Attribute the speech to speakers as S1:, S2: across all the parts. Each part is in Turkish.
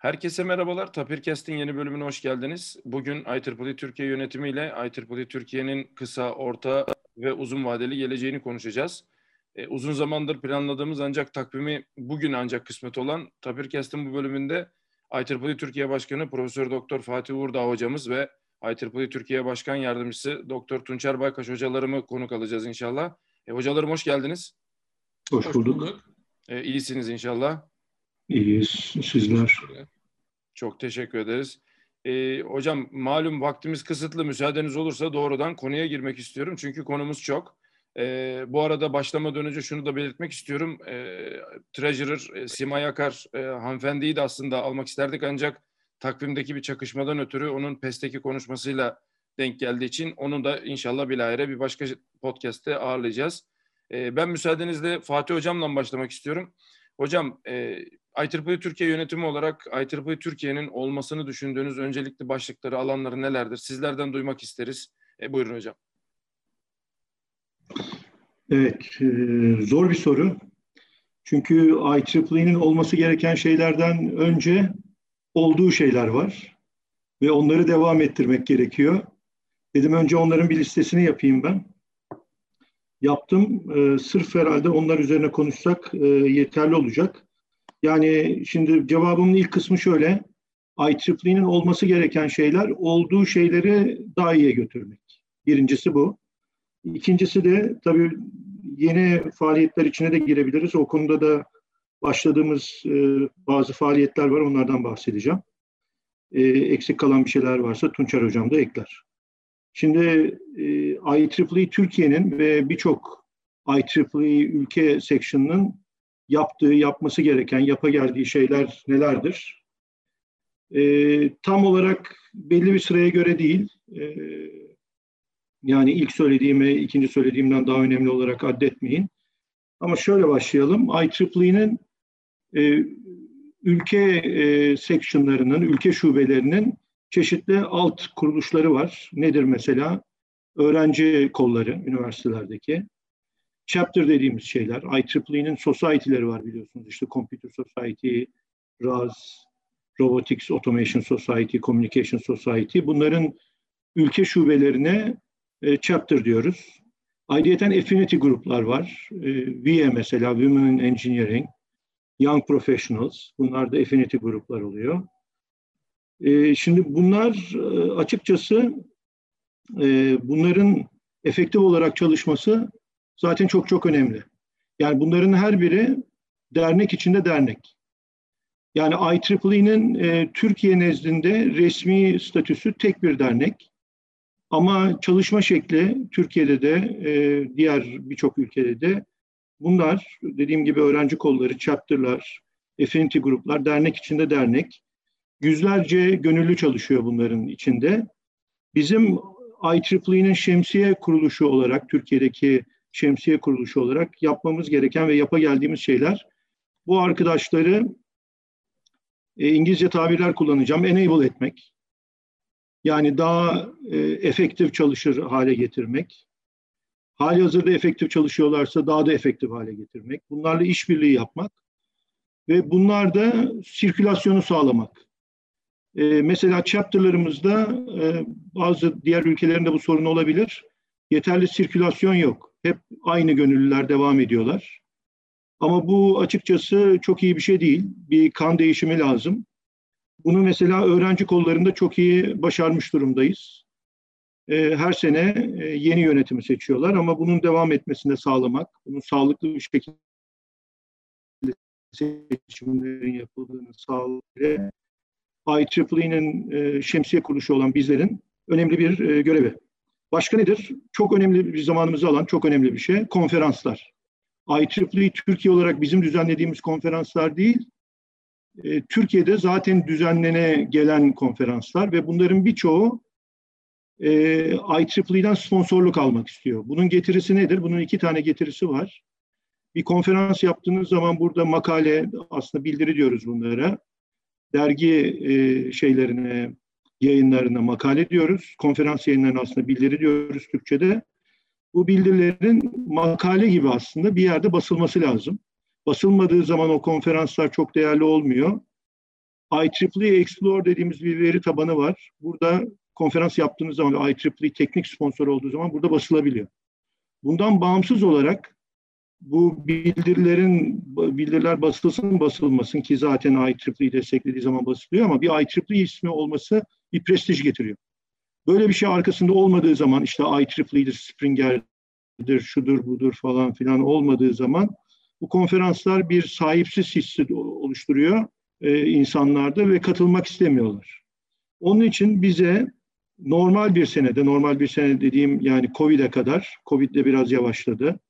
S1: Herkese merhabalar. Tapirkest'in yeni bölümüne hoş geldiniz. Bugün IEEE Türkiye yönetimiyle IEEE Türkiye'nin kısa, orta ve uzun vadeli geleceğini konuşacağız. E, uzun zamandır planladığımız ancak takvimi bugün ancak kısmet olan Tapirkest'in bu bölümünde IEEE Türkiye Başkanı Profesör Doktor Fatih Uğurdağ hocamız ve IEEE Türkiye Başkan Yardımcısı Doktor Tunçer Baykaş hocalarımı konuk alacağız inşallah. E, hocalarım hoş geldiniz.
S2: Hoş, hoş bulduk. bulduk.
S1: E, iyisiniz inşallah.
S2: İyiyiz. Sizler.
S1: Çok teşekkür ederiz. Ee, hocam malum vaktimiz kısıtlı. Müsaadeniz olursa doğrudan konuya girmek istiyorum. Çünkü konumuz çok. Ee, bu arada başlamadan önce şunu da belirtmek istiyorum. Ee, Treasurer e, Simay e, hanımefendiyi de aslında almak isterdik ancak takvimdeki bir çakışmadan ötürü onun PES'teki konuşmasıyla denk geldiği için onu da inşallah bilahare bir başka podcast'te ağırlayacağız. Ee, ben müsaadenizle Fatih Hocam'la başlamak istiyorum. Hocam e, IEEE Türkiye yönetimi olarak IEEE Türkiye'nin olmasını düşündüğünüz öncelikli başlıkları, alanları nelerdir? Sizlerden duymak isteriz. E, buyurun hocam.
S2: Evet, e, zor bir soru. Çünkü IEEE'nin olması gereken şeylerden önce olduğu şeyler var. Ve onları devam ettirmek gerekiyor. Dedim önce onların bir listesini yapayım ben. Yaptım. E, sırf herhalde onlar üzerine konuşsak e, yeterli olacak. Yani şimdi cevabımın ilk kısmı şöyle. IEEE'nin olması gereken şeyler olduğu şeyleri daha iyiye götürmek. Birincisi bu. İkincisi de tabii yeni faaliyetler içine de girebiliriz. O konuda da başladığımız e, bazı faaliyetler var. Onlardan bahsedeceğim. E, eksik kalan bir şeyler varsa Tunçer Hocam da ekler. Şimdi e, IEEE Türkiye'nin ve birçok IEEE ülke section'ının yaptığı, yapması gereken, yapa geldiği şeyler nelerdir? E, tam olarak belli bir sıraya göre değil. E, yani ilk söylediğimi, ikinci söylediğimden daha önemli olarak addetmeyin. Ama şöyle başlayalım. IEEE'nin e, ülke e, sectionlarının, ülke şubelerinin çeşitli alt kuruluşları var. Nedir mesela? Öğrenci kolları üniversitelerdeki chapter dediğimiz şeyler. IEEE'nin society'leri var biliyorsunuz. İşte Computer Society, RAS, Robotics Automation Society, Communication Society. Bunların ülke şubelerine e, chapter diyoruz. Ayrıca affinity gruplar var. E, VIA mesela, Women in Engineering, Young Professionals. Bunlar da affinity gruplar oluyor. E, şimdi bunlar e, açıkçası e, bunların efektif olarak çalışması zaten çok çok önemli. Yani bunların her biri dernek içinde dernek. Yani IEEE'nin e, Türkiye nezdinde resmi statüsü tek bir dernek. Ama çalışma şekli Türkiye'de de e, diğer birçok ülkede de bunlar dediğim gibi öğrenci kolları, chapter'lar, affinity gruplar, dernek içinde dernek. Yüzlerce gönüllü çalışıyor bunların içinde. Bizim IEEE'nin şemsiye kuruluşu olarak Türkiye'deki şemsiye kuruluşu olarak yapmamız gereken ve yapa geldiğimiz şeyler bu arkadaşları e, İngilizce tabirler kullanacağım. Enable etmek. Yani daha e, efektif çalışır hale getirmek. Hali hazırda efektif çalışıyorlarsa daha da efektif hale getirmek. Bunlarla işbirliği yapmak. Ve bunlarda sirkülasyonu sağlamak. E, mesela chapter'larımızda e, bazı diğer ülkelerinde bu sorun olabilir. Yeterli sirkülasyon yok hep aynı gönüllüler devam ediyorlar. Ama bu açıkçası çok iyi bir şey değil. Bir kan değişimi lazım. Bunu mesela öğrenci kollarında çok iyi başarmış durumdayız. Ee, her sene e, yeni yönetimi seçiyorlar ama bunun devam etmesini sağlamak, bunun sağlıklı bir şekilde seçimlerin yapıldığını sağlamak IEEE'nin e, şemsiye kuruluşu olan bizlerin önemli bir e, görevi. Başka nedir? Çok önemli bir zamanımızı alan çok önemli bir şey. Konferanslar. IEEE Türkiye olarak bizim düzenlediğimiz konferanslar değil, e, Türkiye'de zaten düzenlene gelen konferanslar ve bunların birçoğu e, IEEE'den sponsorluk almak istiyor. Bunun getirisi nedir? Bunun iki tane getirisi var. Bir konferans yaptığınız zaman burada makale, aslında bildiri diyoruz bunlara. Dergi e, şeylerine, yayınlarına makale diyoruz. Konferans yayınlarına aslında bildiri diyoruz Türkçe'de. Bu bildirilerin makale gibi aslında bir yerde basılması lazım. Basılmadığı zaman o konferanslar çok değerli olmuyor. IEEE Explore dediğimiz bir veri tabanı var. Burada konferans yaptığınız zaman IEEE teknik sponsor olduğu zaman burada basılabiliyor. Bundan bağımsız olarak bu bildirilerin bildiriler basılsın basılmasın ki zaten IEEE desteklediği zaman basılıyor ama bir IEEE ismi olması bir prestij getiriyor. Böyle bir şey arkasında olmadığı zaman işte IEEE'dir, Springer'dir, şudur budur falan filan olmadığı zaman bu konferanslar bir sahipsiz hissi oluşturuyor e, insanlarda ve katılmak istemiyorlar. Onun için bize normal bir senede, normal bir sene dediğim yani Covid'e kadar, Covid'de biraz yavaşladı.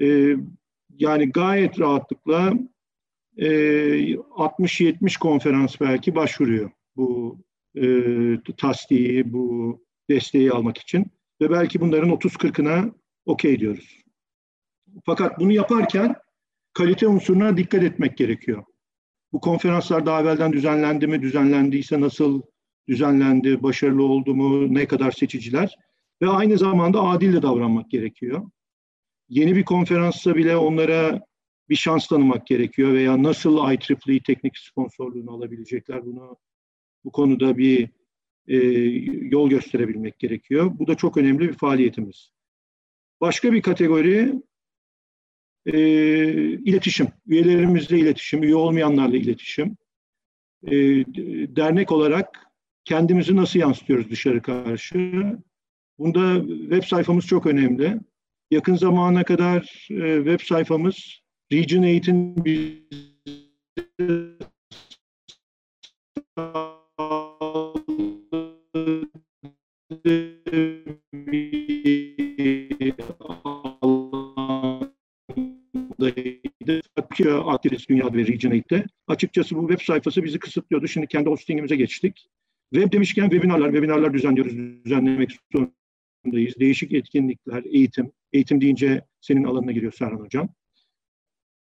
S2: E, yani gayet rahatlıkla e, 60-70 konferans belki başvuruyor bu e, tasdiği, bu desteği almak için. Ve belki bunların 30-40'ına okey diyoruz. Fakat bunu yaparken kalite unsuruna dikkat etmek gerekiyor. Bu konferanslar daha evvelden düzenlendi mi, düzenlendiyse nasıl düzenlendi, başarılı oldu mu, ne kadar seçiciler ve aynı zamanda adil de davranmak gerekiyor. Yeni bir konferansta bile onlara bir şans tanımak gerekiyor veya nasıl IEEE teknik sponsorluğunu alabilecekler bunu bu konuda bir e, yol gösterebilmek gerekiyor. Bu da çok önemli bir faaliyetimiz. Başka bir kategori e, iletişim. Üyelerimizle iletişim, üye olmayanlarla iletişim. E, dernek olarak kendimizi nasıl yansıtıyoruz dışarı karşı? Bunda web sayfamız çok önemli. Yakın zamana kadar e, web sayfamız Region 8'in Türkiye aktivist dünya ve Regionate'de. Açıkçası bu web sayfası bizi kısıtlıyordu. Şimdi kendi hostingimize geçtik. Web demişken webinarlar, webinarlar düzenliyoruz, düzenlemek zorundayız. Değişik etkinlikler, eğitim. Eğitim deyince senin alanına giriyor Serhan Hocam.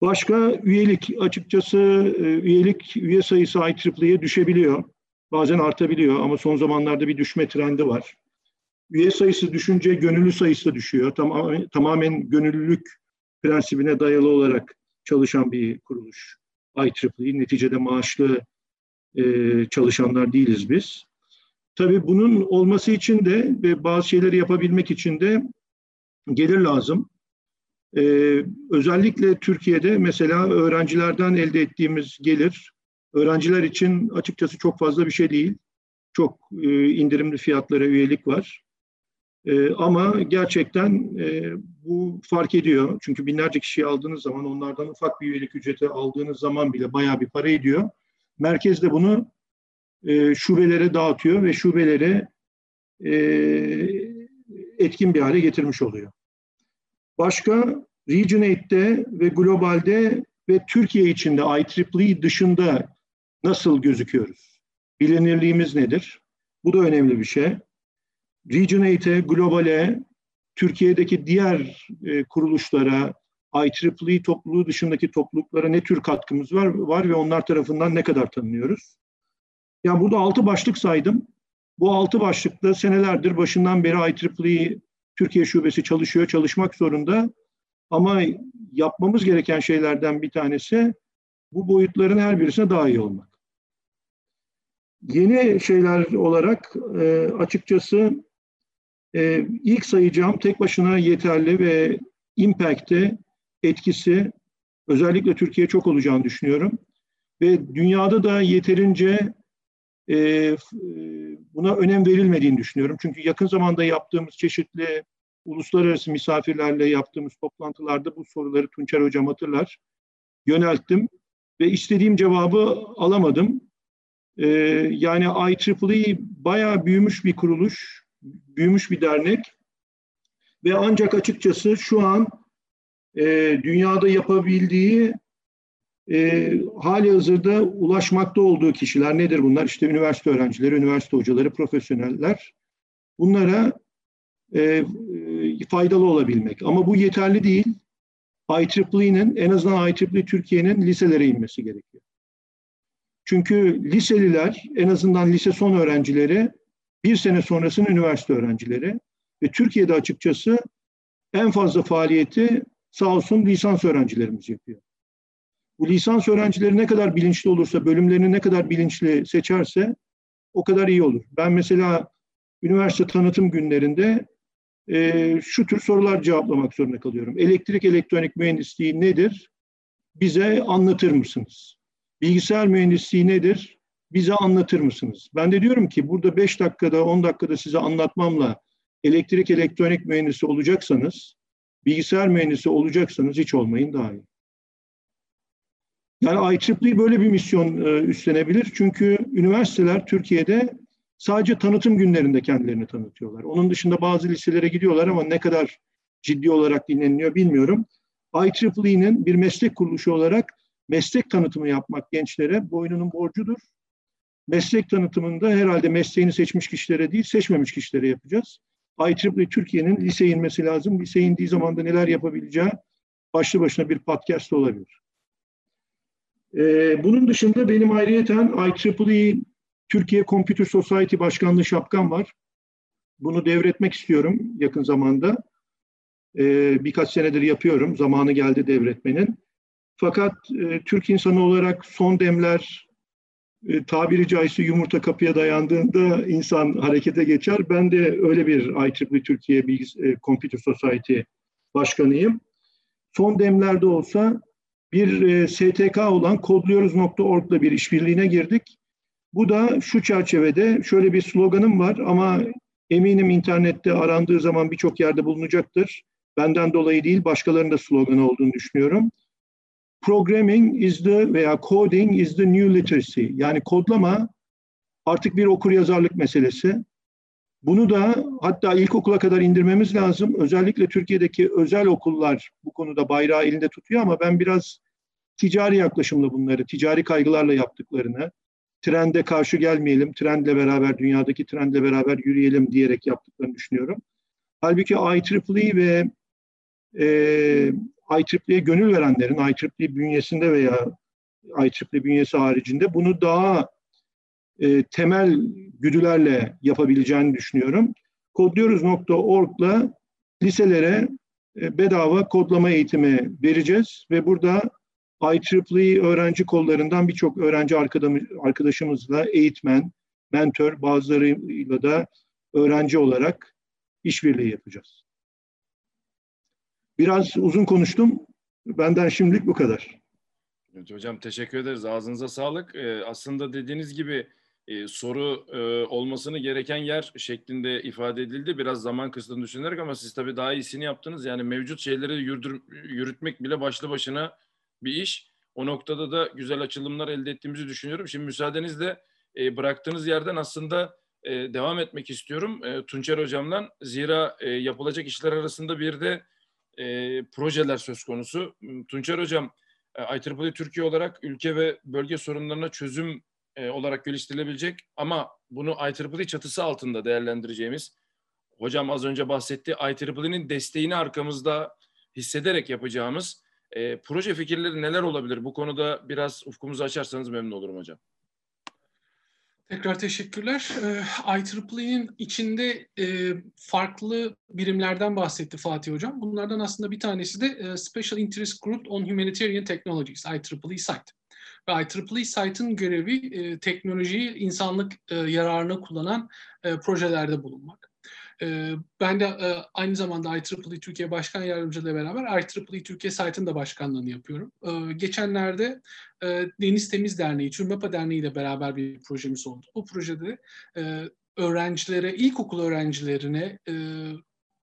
S2: Başka üyelik açıkçası e, üyelik üye sayısı IEEE'ye düşebiliyor. Bazen artabiliyor ama son zamanlarda bir düşme trendi var. Üye sayısı düşünce gönüllü sayısı da düşüyor. Tamamen, tamamen gönüllülük prensibine dayalı olarak çalışan bir kuruluş. IEEE neticede maaşlı e, çalışanlar değiliz biz. Tabii bunun olması için de ve bazı şeyleri yapabilmek için de gelir lazım. Ee, özellikle Türkiye'de mesela öğrencilerden elde ettiğimiz gelir öğrenciler için açıkçası çok fazla bir şey değil. Çok e, indirimli fiyatlara üyelik var. E, ama gerçekten e, bu fark ediyor. Çünkü binlerce kişiyi aldığınız zaman onlardan ufak bir üyelik ücreti aldığınız zaman bile bayağı bir para ediyor. Merkez de bunu e, şubelere dağıtıyor ve şubeleri e, etkin bir hale getirmiş oluyor. Başka Region 8'te ve globalde ve Türkiye içinde IEEE dışında nasıl gözüküyoruz? Bilinirliğimiz nedir? Bu da önemli bir şey. Region 8'e, globale, Türkiye'deki diğer e, kuruluşlara, IEEE topluluğu dışındaki topluluklara ne tür katkımız var, var ve onlar tarafından ne kadar tanınıyoruz? Yani burada altı başlık saydım. Bu altı başlıkta senelerdir başından beri IEEE Türkiye Şubesi çalışıyor, çalışmak zorunda. Ama yapmamız gereken şeylerden bir tanesi bu boyutların her birisine daha iyi olmak. Yeni şeyler olarak e, açıkçası e, ilk sayacağım tek başına yeterli ve impact'te etkisi özellikle Türkiye çok olacağını düşünüyorum. Ve dünyada da yeterince e, buna önem verilmediğini düşünüyorum. Çünkü yakın zamanda yaptığımız çeşitli uluslararası misafirlerle yaptığımız toplantılarda bu soruları Tunçer Hocam hatırlar. Yönelttim ve istediğim cevabı alamadım. Ee, yani IEEE bayağı büyümüş bir kuruluş, büyümüş bir dernek ve ancak açıkçası şu an e, dünyada yapabildiği e, hali hazırda ulaşmakta olduğu kişiler nedir bunlar? İşte üniversite öğrencileri, üniversite hocaları, profesyoneller. Bunlara e, e, faydalı olabilmek. Ama bu yeterli değil. IEEE'nin en azından IEEE Türkiye'nin liselere inmesi gerekiyor. Çünkü liseliler en azından lise son öğrencileri bir sene sonrasının üniversite öğrencileri ve Türkiye'de açıkçası en fazla faaliyeti sağ olsun lisans öğrencilerimiz yapıyor. Bu lisans öğrencileri ne kadar bilinçli olursa, bölümlerini ne kadar bilinçli seçerse o kadar iyi olur. Ben mesela üniversite tanıtım günlerinde e, şu tür sorular cevaplamak zorunda kalıyorum. Elektrik elektronik mühendisliği nedir? Bize anlatır mısınız? Bilgisayar mühendisliği nedir? Bize anlatır mısınız? Ben de diyorum ki burada 5 dakikada 10 dakikada size anlatmamla elektrik elektronik mühendisi olacaksanız, bilgisayar mühendisi olacaksanız hiç olmayın daha iyi. Yani IEEE böyle bir misyon e, üstlenebilir. Çünkü üniversiteler Türkiye'de sadece tanıtım günlerinde kendilerini tanıtıyorlar. Onun dışında bazı liselere gidiyorlar ama ne kadar ciddi olarak dinleniliyor bilmiyorum. IEEE'nin bir meslek kuruluşu olarak meslek tanıtımı yapmak gençlere boynunun borcudur. Meslek tanıtımında herhalde mesleğini seçmiş kişilere değil, seçmemiş kişilere yapacağız. IEEE Türkiye'nin lise inmesi lazım. Lise indiği zaman da neler yapabileceği başlı başına bir podcast olabilir. Ee, bunun dışında benim ayrıyeten IEEE Türkiye Computer Society Başkanlığı şapkam var. Bunu devretmek istiyorum yakın zamanda. Ee, birkaç senedir yapıyorum. Zamanı geldi devretmenin. Fakat e, Türk insanı olarak son demler e, tabiri caizse yumurta kapıya dayandığında insan harekete geçer. Ben de öyle bir IEEE Türkiye Bilgis e, Computer Society başkanıyım. Son demlerde olsa bir e, STK olan kodluyoruz.org'la bir işbirliğine girdik. Bu da şu çerçevede şöyle bir sloganım var ama eminim internette arandığı zaman birçok yerde bulunacaktır. Benden dolayı değil başkalarının da sloganı olduğunu düşünüyorum. Programming is the veya coding is the new literacy. Yani kodlama artık bir okur yazarlık meselesi. Bunu da hatta ilkokula kadar indirmemiz lazım. Özellikle Türkiye'deki özel okullar bu konuda bayrağı elinde tutuyor ama ben biraz ticari yaklaşımla bunları, ticari kaygılarla yaptıklarını, trende karşı gelmeyelim, trendle beraber, dünyadaki trendle beraber yürüyelim diyerek yaptıklarını düşünüyorum. Halbuki IEEE ve e, IEEE'ye gönül verenlerin, IEEE bünyesinde veya IEEE bünyesi haricinde bunu daha e, temel güdülerle yapabileceğini düşünüyorum. Kodluyoruz.org'la liselere e, bedava kodlama eğitimi vereceğiz ve burada IEEE öğrenci kollarından birçok öğrenci arkadaşımızla eğitmen, mentor, bazılarıyla da öğrenci olarak işbirliği yapacağız. Biraz uzun konuştum. Benden şimdilik bu kadar.
S1: Evet, hocam teşekkür ederiz. Ağzınıza sağlık. Ee, aslında dediğiniz gibi e, soru e, olmasını gereken yer şeklinde ifade edildi. Biraz zaman kısıtını düşünerek ama siz tabii daha iyisini yaptınız. Yani mevcut şeyleri yürütür, yürütmek bile başlı başına bir iş. O noktada da güzel açılımlar elde ettiğimizi düşünüyorum. Şimdi müsaadenizle e, bıraktığınız yerden aslında e, devam etmek istiyorum e, Tunçer Hocam'dan. Zira e, yapılacak işler arasında bir de e, projeler söz konusu. Tunçer Hocam, IEEE Türkiye olarak ülke ve bölge sorunlarına çözüm e, olarak geliştirilebilecek ama bunu IEEE çatısı altında değerlendireceğimiz, hocam az önce bahsetti, IEEE'nin desteğini arkamızda hissederek yapacağımız e, proje fikirleri neler olabilir? Bu konuda biraz ufkumuzu açarsanız memnun olurum hocam.
S3: Tekrar teşekkürler. IEEE'nin içinde e, farklı birimlerden bahsetti Fatih Hocam. Bunlardan aslında bir tanesi de e, Special Interest Group on Humanitarian Technologies, IEEE SITE. Ve IEEE SITE'ın görevi e, teknolojiyi insanlık yararına kullanan projelerde bulunmak. Ee, ben de e, aynı zamanda IEEE Türkiye Başkan Yardımcılığı ile beraber IEEE Türkiye site'ın da başkanlığını yapıyorum. Ee, geçenlerde e, Deniz Temiz Derneği, Çürmapa Derneği ile beraber bir projemiz oldu. Bu projede e, öğrencilere, ilkokul öğrencilerine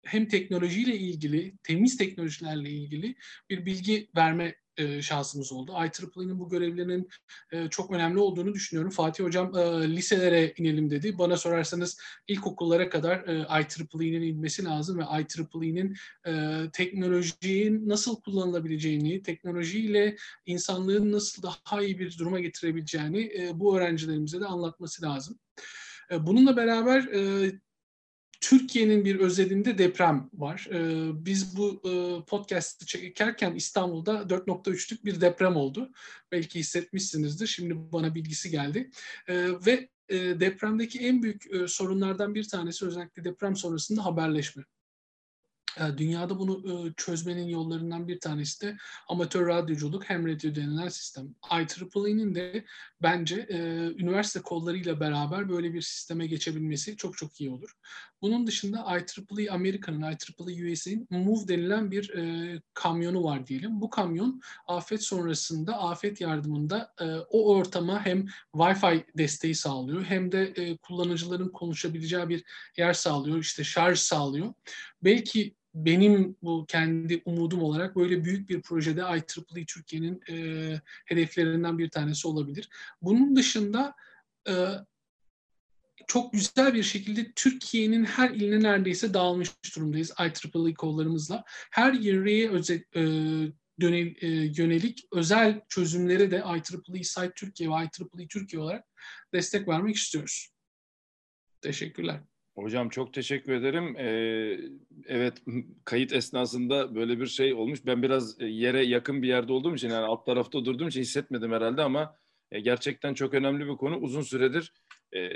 S3: hem teknolojiyle ilgili, temiz teknolojilerle ilgili bir bilgi verme e, şansımız oldu. IEEE'nin bu görevlerinin e, çok önemli olduğunu düşünüyorum. Fatih Hocam e, liselere inelim dedi. Bana sorarsanız ilkokullara kadar e, IEEE'nin inmesi lazım ve IEEE'nin e, teknolojinin nasıl kullanılabileceğini, teknolojiyle insanlığın nasıl daha iyi bir duruma getirebileceğini e, bu öğrencilerimize de anlatması lazım. E, bununla beraber e, Türkiye'nin bir özelinde deprem var. Ee, biz bu e, podcast'ı çekerken İstanbul'da 4.3'lük bir deprem oldu. Belki hissetmişsinizdir. Şimdi bana bilgisi geldi. Ee, ve e, depremdeki en büyük e, sorunlardan bir tanesi özellikle deprem sonrasında haberleşme. e, Dünyada bunu e, çözmenin yollarından bir tanesi de amatör radyoculuk hem radyo denilen sistem. IEEE'nin de bence e, üniversite kollarıyla beraber böyle bir sisteme geçebilmesi çok çok iyi olur. Bunun dışında IEEE Amerika'nın, IEEE USA'nin MOVE denilen bir kamyonu var diyelim. Bu kamyon afet sonrasında, afet yardımında o ortama hem Wi-Fi desteği sağlıyor hem de kullanıcıların konuşabileceği bir yer sağlıyor, işte şarj sağlıyor. Belki benim bu kendi umudum olarak böyle büyük bir projede IEEE Türkiye'nin e, hedeflerinden bir tanesi olabilir. Bunun dışında e, çok güzel bir şekilde Türkiye'nin her iline neredeyse dağılmış durumdayız IEEE kollarımızla. Her yere özel, e, dönel, e, yönelik özel çözümlere de IEEE Site Türkiye ve IEEE Türkiye olarak destek vermek istiyoruz. Teşekkürler.
S1: Hocam çok teşekkür ederim. Ee, evet kayıt esnasında böyle bir şey olmuş. Ben biraz e, yere yakın bir yerde olduğum için yani alt tarafta durduğum için hissetmedim herhalde ama e, gerçekten çok önemli bir konu. Uzun süredir e,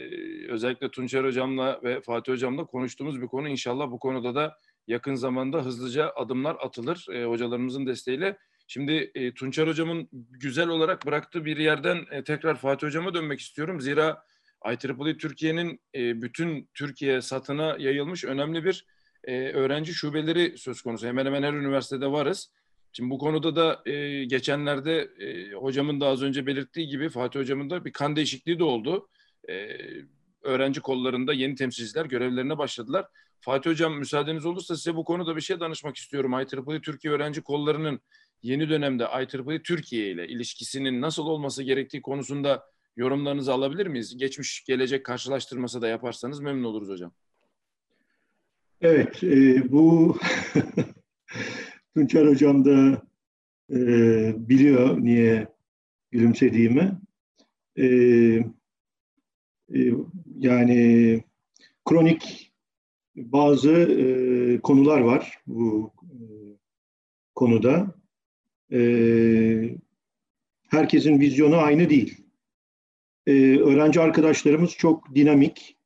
S1: özellikle Tunçer Hocam'la ve Fatih Hocam'la konuştuğumuz bir konu. İnşallah bu konuda da yakın zamanda hızlıca adımlar atılır e, hocalarımızın desteğiyle. Şimdi e, Tunçer Hocam'ın güzel olarak bıraktığı bir yerden e, tekrar Fatih Hocam'a dönmek istiyorum. Zira IEEE Türkiye'nin e, bütün Türkiye satına yayılmış önemli bir e, öğrenci şubeleri söz konusu. Hemen hemen her üniversitede varız. Şimdi bu konuda da e, geçenlerde e, hocamın da az önce belirttiği gibi Fatih hocamın da bir kan değişikliği de oldu. E, öğrenci kollarında yeni temsilciler görevlerine başladılar. Fatih hocam müsaadeniz olursa size bu konuda bir şey danışmak istiyorum. IEEE Türkiye öğrenci kollarının yeni dönemde IEEE Türkiye ile ilişkisinin nasıl olması gerektiği konusunda yorumlarınızı alabilir miyiz? Geçmiş gelecek karşılaştırması da yaparsanız memnun oluruz hocam.
S2: Evet, e, bu Tunçer Hocam da e, biliyor niye gülümsediğimi. E, e, yani kronik bazı e, konular var bu e, konuda. E, herkesin vizyonu aynı değil e, öğrenci arkadaşlarımız çok dinamik.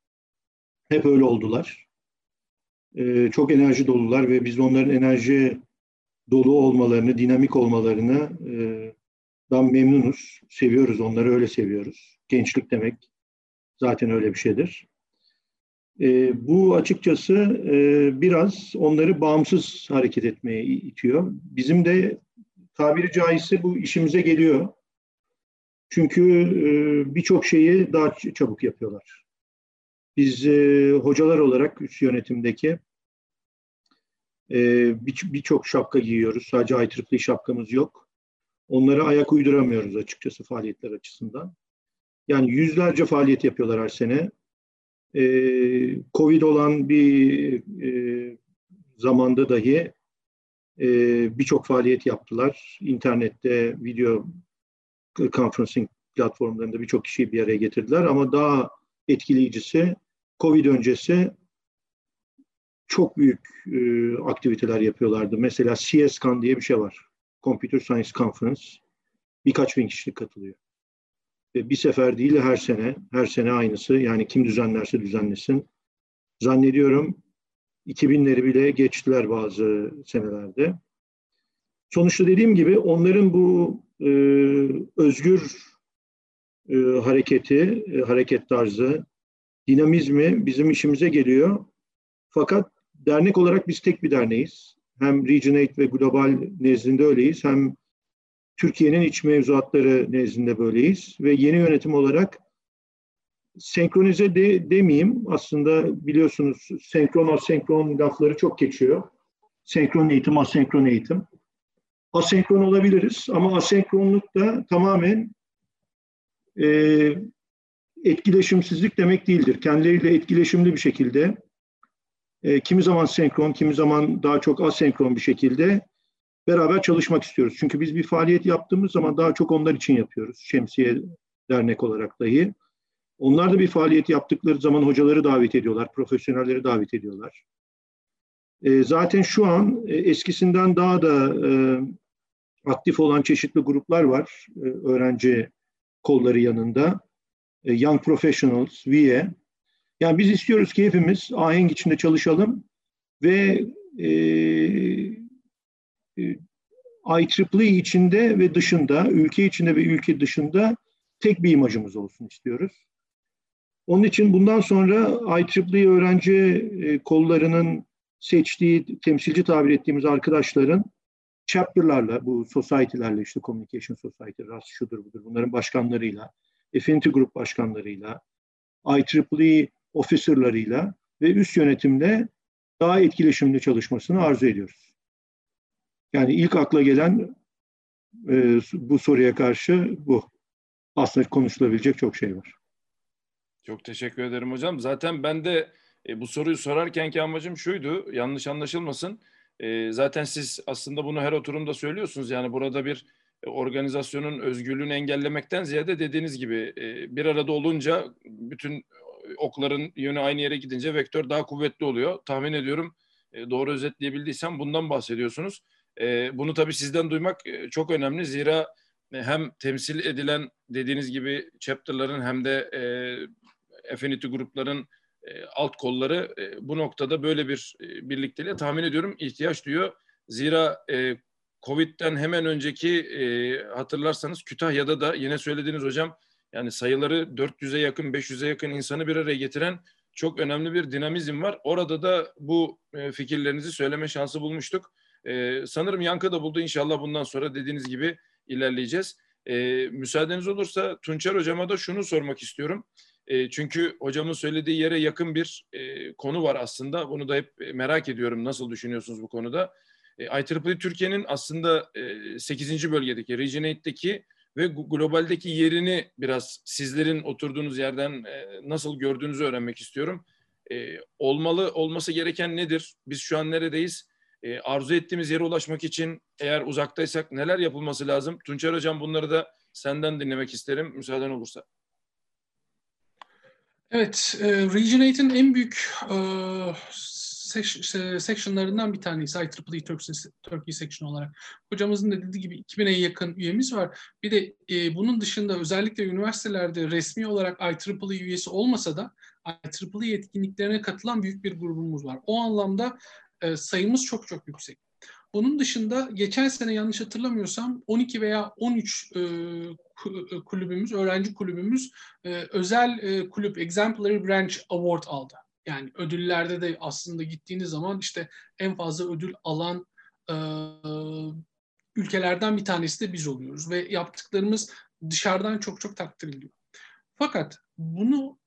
S2: Hep öyle oldular. E, çok enerji dolular ve biz onların enerji dolu olmalarını, dinamik olmalarını e, dan memnunuz. Seviyoruz, onları öyle seviyoruz. Gençlik demek zaten öyle bir şeydir. E, bu açıkçası e, biraz onları bağımsız hareket etmeye itiyor. Bizim de tabiri caizse bu işimize geliyor. Çünkü e, birçok şeyi daha çabuk yapıyorlar. Biz e, hocalar olarak üst yönetimdeki e, birçok bir şapka giyiyoruz. Sadece IEEE şapkamız yok. Onlara ayak uyduramıyoruz açıkçası faaliyetler açısından. Yani yüzlerce faaliyet yapıyorlar her sene. E, Covid olan bir e, zamanda dahi e, birçok faaliyet yaptılar. İnternette video conferencing platformlarında birçok kişiyi bir araya getirdiler ama daha etkileyicisi Covid öncesi çok büyük e, aktiviteler yapıyorlardı. Mesela CSCON diye bir şey var. Computer Science Conference. Birkaç bin kişi katılıyor. Bir sefer değil her sene, her sene aynısı. Yani kim düzenlerse düzenlesin. Zannediyorum 2000'leri bile geçtiler bazı senelerde. Sonuçta dediğim gibi onların bu e, özgür e, hareketi, e, hareket tarzı, dinamizmi bizim işimize geliyor. Fakat dernek olarak biz tek bir derneğiz. Hem Regionate ve Global nezdinde öyleyiz. Hem Türkiye'nin iç mevzuatları nezdinde böyleyiz. Ve yeni yönetim olarak senkronize de, demeyeyim. Aslında biliyorsunuz senkron asenkron lafları çok geçiyor. Senkron eğitim, asenkron eğitim asenkron olabiliriz ama asenkronluk da tamamen e, etkileşimsizlik demek değildir. Kendileriyle etkileşimli bir şekilde e, kimi zaman senkron, kimi zaman daha çok asenkron bir şekilde beraber çalışmak istiyoruz. Çünkü biz bir faaliyet yaptığımız zaman daha çok onlar için yapıyoruz. Şemsiye dernek olarak dahi. Onlar da bir faaliyet yaptıkları zaman hocaları davet ediyorlar, profesyonelleri davet ediyorlar. E, zaten şu an e, eskisinden daha da e, aktif olan çeşitli gruplar var e, öğrenci kolları yanında. E, Young Professionals, VIE. Yani biz istiyoruz ki hepimiz ahenk içinde çalışalım ve e, IEEE içinde ve dışında, ülke içinde ve ülke dışında tek bir imajımız olsun istiyoruz. Onun için bundan sonra IEEE öğrenci e, kollarının seçtiği, temsilci tabir ettiğimiz arkadaşların chapter'larla, bu society'lerle işte Communication Society, RAS şudur budur, bunların başkanlarıyla, Affinity Group başkanlarıyla, IEEE officerlarıyla ve üst yönetimle daha etkileşimli çalışmasını arzu ediyoruz. Yani ilk akla gelen e, bu soruya karşı bu. Aslında konuşulabilecek çok şey var.
S1: Çok teşekkür ederim hocam. Zaten ben de e, bu soruyu sorarkenki amacım şuydu, yanlış anlaşılmasın. E, zaten siz aslında bunu her oturumda söylüyorsunuz. Yani burada bir e, organizasyonun özgürlüğünü engellemekten ziyade dediğiniz gibi e, bir arada olunca bütün okların yönü aynı yere gidince vektör daha kuvvetli oluyor. Tahmin ediyorum e, doğru özetleyebildiysem bundan bahsediyorsunuz. E, bunu tabii sizden duymak e, çok önemli. Zira e, hem temsil edilen dediğiniz gibi chapter'ların hem de e, affinity grupların e, alt kolları e, bu noktada böyle bir e, birlikteliğe tahmin ediyorum ihtiyaç duyuyor. Zira e, Covid'den hemen önceki e, hatırlarsanız Kütahya'da da yine söylediğiniz hocam yani sayıları 400'e yakın 500'e yakın insanı bir araya getiren çok önemli bir dinamizm var. Orada da bu e, fikirlerinizi söyleme şansı bulmuştuk. E, sanırım yankı da buldu. İnşallah bundan sonra dediğiniz gibi ilerleyeceğiz. E, müsaadeniz olursa Tunçer Hocama da şunu sormak istiyorum. E, çünkü hocamın söylediği yere yakın bir e, konu var aslında. Bunu da hep merak ediyorum. Nasıl düşünüyorsunuz bu konuda? E, IEEE Türkiye'nin aslında e, 8. bölgedeki, Region 8'deki ve globaldeki yerini biraz sizlerin oturduğunuz yerden e, nasıl gördüğünüzü öğrenmek istiyorum. E, olmalı, olması gereken nedir? Biz şu an neredeyiz? E, arzu ettiğimiz yere ulaşmak için eğer uzaktaysak neler yapılması lazım? Tunçer Hocam bunları da senden dinlemek isterim müsaaden olursa.
S3: Evet, e, Region 8'in en büyük e, sectionlarından bir tanesi IEEE Turkey, Turkey section olarak. Hocamızın da dediği gibi 2000'e yakın üyemiz var. Bir de e, bunun dışında özellikle üniversitelerde resmi olarak IEEE üyesi olmasa da IEEE etkinliklerine katılan büyük bir grubumuz var. O anlamda e, sayımız çok çok yüksek. Bunun dışında geçen sene yanlış hatırlamıyorsam 12 veya 13 e, kulübümüz, öğrenci kulübümüz e, özel e, kulüp Exemplary Branch Award aldı. Yani ödüllerde de aslında gittiğiniz zaman işte en fazla ödül alan e, ülkelerden bir tanesi de biz oluyoruz ve yaptıklarımız dışarıdan çok çok takdir ediliyor. Fakat bunu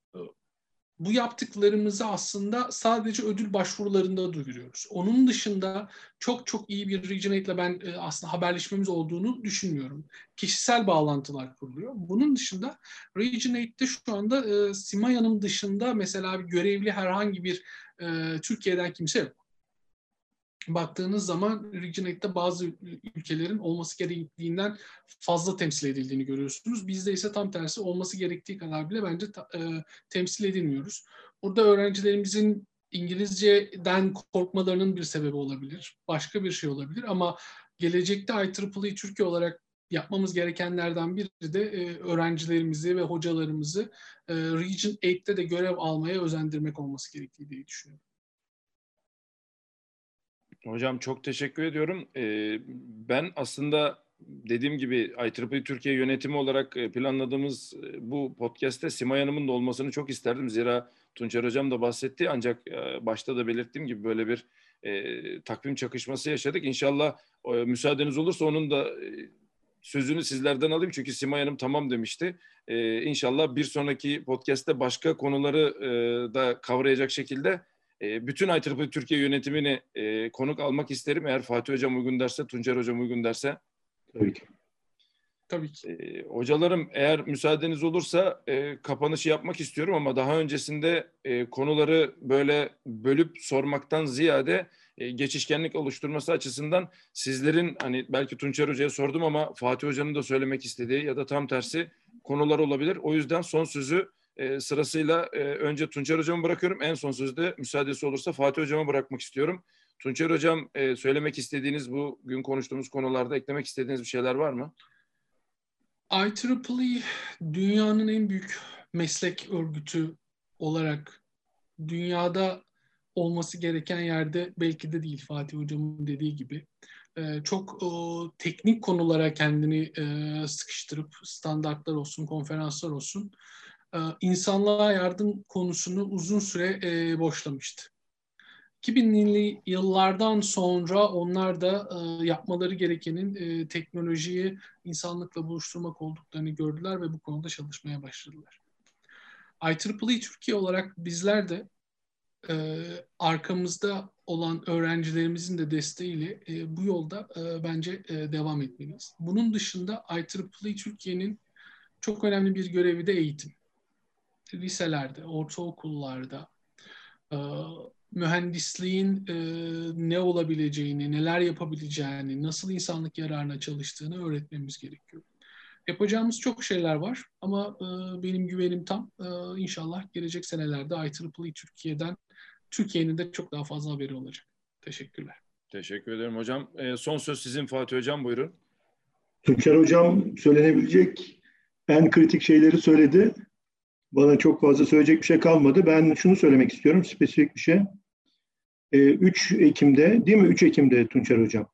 S3: bu yaptıklarımızı aslında sadece ödül başvurularında duyuruyoruz. Onun dışında çok çok iyi bir ile ben e, aslında haberleşmemiz olduğunu düşünmüyorum. Kişisel bağlantılar kuruluyor. Bunun dışında Regionate'de şu anda e, Simaya'nın dışında mesela bir görevli herhangi bir e, Türkiye'den kimse yok baktığınız zaman Regionate'de bazı ülkelerin olması gerektiğinden fazla temsil edildiğini görüyorsunuz. Bizde ise tam tersi olması gerektiği kadar bile bence e, temsil edilmiyoruz. Burada öğrencilerimizin İngilizceden korkmalarının bir sebebi olabilir. Başka bir şey olabilir ama gelecekte IEEE Türkiye olarak yapmamız gerekenlerden biri de e, öğrencilerimizi ve hocalarımızı e, Region 8'te de görev almaya özendirmek olması gerektiği diye düşünüyorum.
S1: Hocam çok teşekkür ediyorum. Ee, ben aslında dediğim gibi IEEE Türkiye yönetimi olarak e, planladığımız e, bu podcast'te Simay Hanım'ın da olmasını çok isterdim. Zira Tunçer Hocam da bahsetti ancak e, başta da belirttiğim gibi böyle bir e, takvim çakışması yaşadık. İnşallah e, müsaadeniz olursa onun da e, sözünü sizlerden alayım çünkü Simay Hanım tamam demişti. Ee, inşallah bir sonraki podcast'te başka konuları e, da kavrayacak şekilde e, bütün IEEE Türkiye yönetimini e, konuk almak isterim. Eğer Fatih Hocam uygun derse, Tuncer Hocam uygun derse.
S2: Tabii ki.
S3: Tabii ki.
S1: E, hocalarım eğer müsaadeniz olursa e, kapanışı yapmak istiyorum ama daha öncesinde e, konuları böyle bölüp sormaktan ziyade e, geçişkenlik oluşturması açısından sizlerin hani belki Tunçer Hoca'ya sordum ama Fatih Hoca'nın da söylemek istediği ya da tam tersi konular olabilir. O yüzden son sözü e, sırasıyla e, önce Tunçer Hocam'a bırakıyorum. En son sözde müsaadesi olursa Fatih Hocam'a bırakmak istiyorum. Tunçer Hocam e, söylemek istediğiniz bu gün konuştuğumuz konularda eklemek istediğiniz bir şeyler var mı?
S3: IEEE dünyanın en büyük meslek örgütü olarak dünyada olması gereken yerde belki de değil Fatih Hocam'ın dediği gibi. E, çok e, teknik konulara kendini e, sıkıştırıp standartlar olsun, konferanslar olsun e, insanlığa yardım konusunu uzun süre e, boşlamıştı. 2000'li yıllardan sonra onlar da e, yapmaları gerekenin e, teknolojiyi insanlıkla buluşturmak olduklarını gördüler ve bu konuda çalışmaya başladılar. IEEE Türkiye olarak bizler de e, arkamızda olan öğrencilerimizin de desteğiyle e, bu yolda e, bence e, devam etmeliyiz. Bunun dışında IEEE Türkiye'nin çok önemli bir görevi de eğitim. Liselerde, ortaokullarda, e, mühendisliğin e, ne olabileceğini, neler yapabileceğini, nasıl insanlık yararına çalıştığını öğretmemiz gerekiyor. Yapacağımız çok şeyler var ama e, benim güvenim tam. E, inşallah gelecek senelerde IEEE Türkiye'den Türkiye'nin de çok daha fazla haberi olacak. Teşekkürler.
S1: Teşekkür ederim hocam. E, son söz sizin Fatih Hocam buyurun.
S2: Tunçer Hocam söylenebilecek en kritik şeyleri söyledi. Bana çok fazla söyleyecek bir şey kalmadı. Ben şunu söylemek istiyorum, spesifik bir şey. 3 Ekim'de, değil mi? 3 Ekim'de Tunçer Hocam.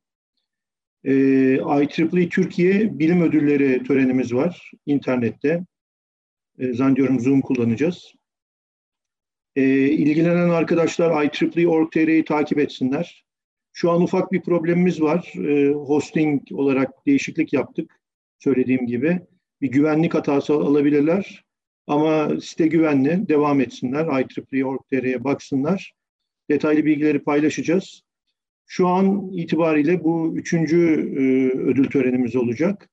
S2: IEEE Türkiye Bilim Ödülleri törenimiz var internette. Zannediyorum Zoom kullanacağız. İlgilenen arkadaşlar IEEE.org.tr'yi takip etsinler. Şu an ufak bir problemimiz var. Hosting olarak değişiklik yaptık. Söylediğim gibi. Bir güvenlik hatası alabilirler. Ama site güvenli, devam etsinler. IEEE.org.tr'ye baksınlar. Detaylı bilgileri paylaşacağız. Şu an itibariyle bu üçüncü e, ödül törenimiz olacak.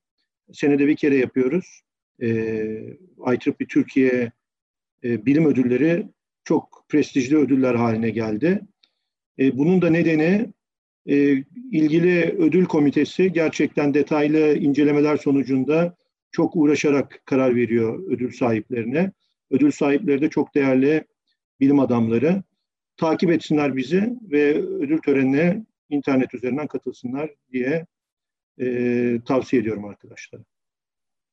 S2: Senede bir kere yapıyoruz. E, IEEE Türkiye e, bilim ödülleri çok prestijli ödüller haline geldi. E, bunun da nedeni e, ilgili ödül komitesi gerçekten detaylı incelemeler sonucunda çok uğraşarak karar veriyor ödül sahiplerine. Ödül sahipleri de çok değerli bilim adamları. Takip etsinler bizi ve ödül törenine internet üzerinden katılsınlar diye e, tavsiye ediyorum arkadaşlara.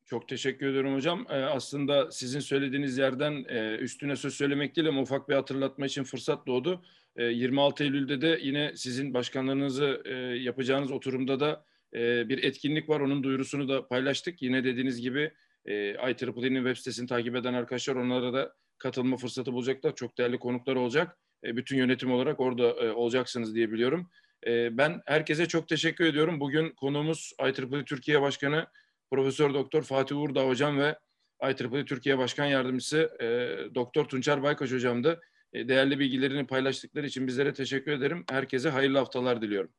S1: Çok teşekkür ederim hocam. Ee, aslında sizin söylediğiniz yerden e, üstüne söz söylemek değil ama ufak bir hatırlatma için fırsat doğdu. E, 26 Eylül'de de yine sizin başkanlarınızı e, yapacağınız oturumda da e, bir etkinlik var. Onun duyurusunu da paylaştık. Yine dediğiniz gibi e, IEEE'nin web sitesini takip eden arkadaşlar onlara da katılma fırsatı bulacaklar. Çok değerli konuklar olacak. E, bütün yönetim olarak orada e, olacaksınız diye biliyorum. E, ben herkese çok teşekkür ediyorum. Bugün konuğumuz IEEE Türkiye Başkanı Profesör Doktor Fatih Uğurdağ Hocam ve IEEE Türkiye Başkan Yardımcısı Doktor Tunçer Baykaş Hocam'dı. E, değerli bilgilerini paylaştıkları için bizlere teşekkür ederim. Herkese hayırlı haftalar diliyorum.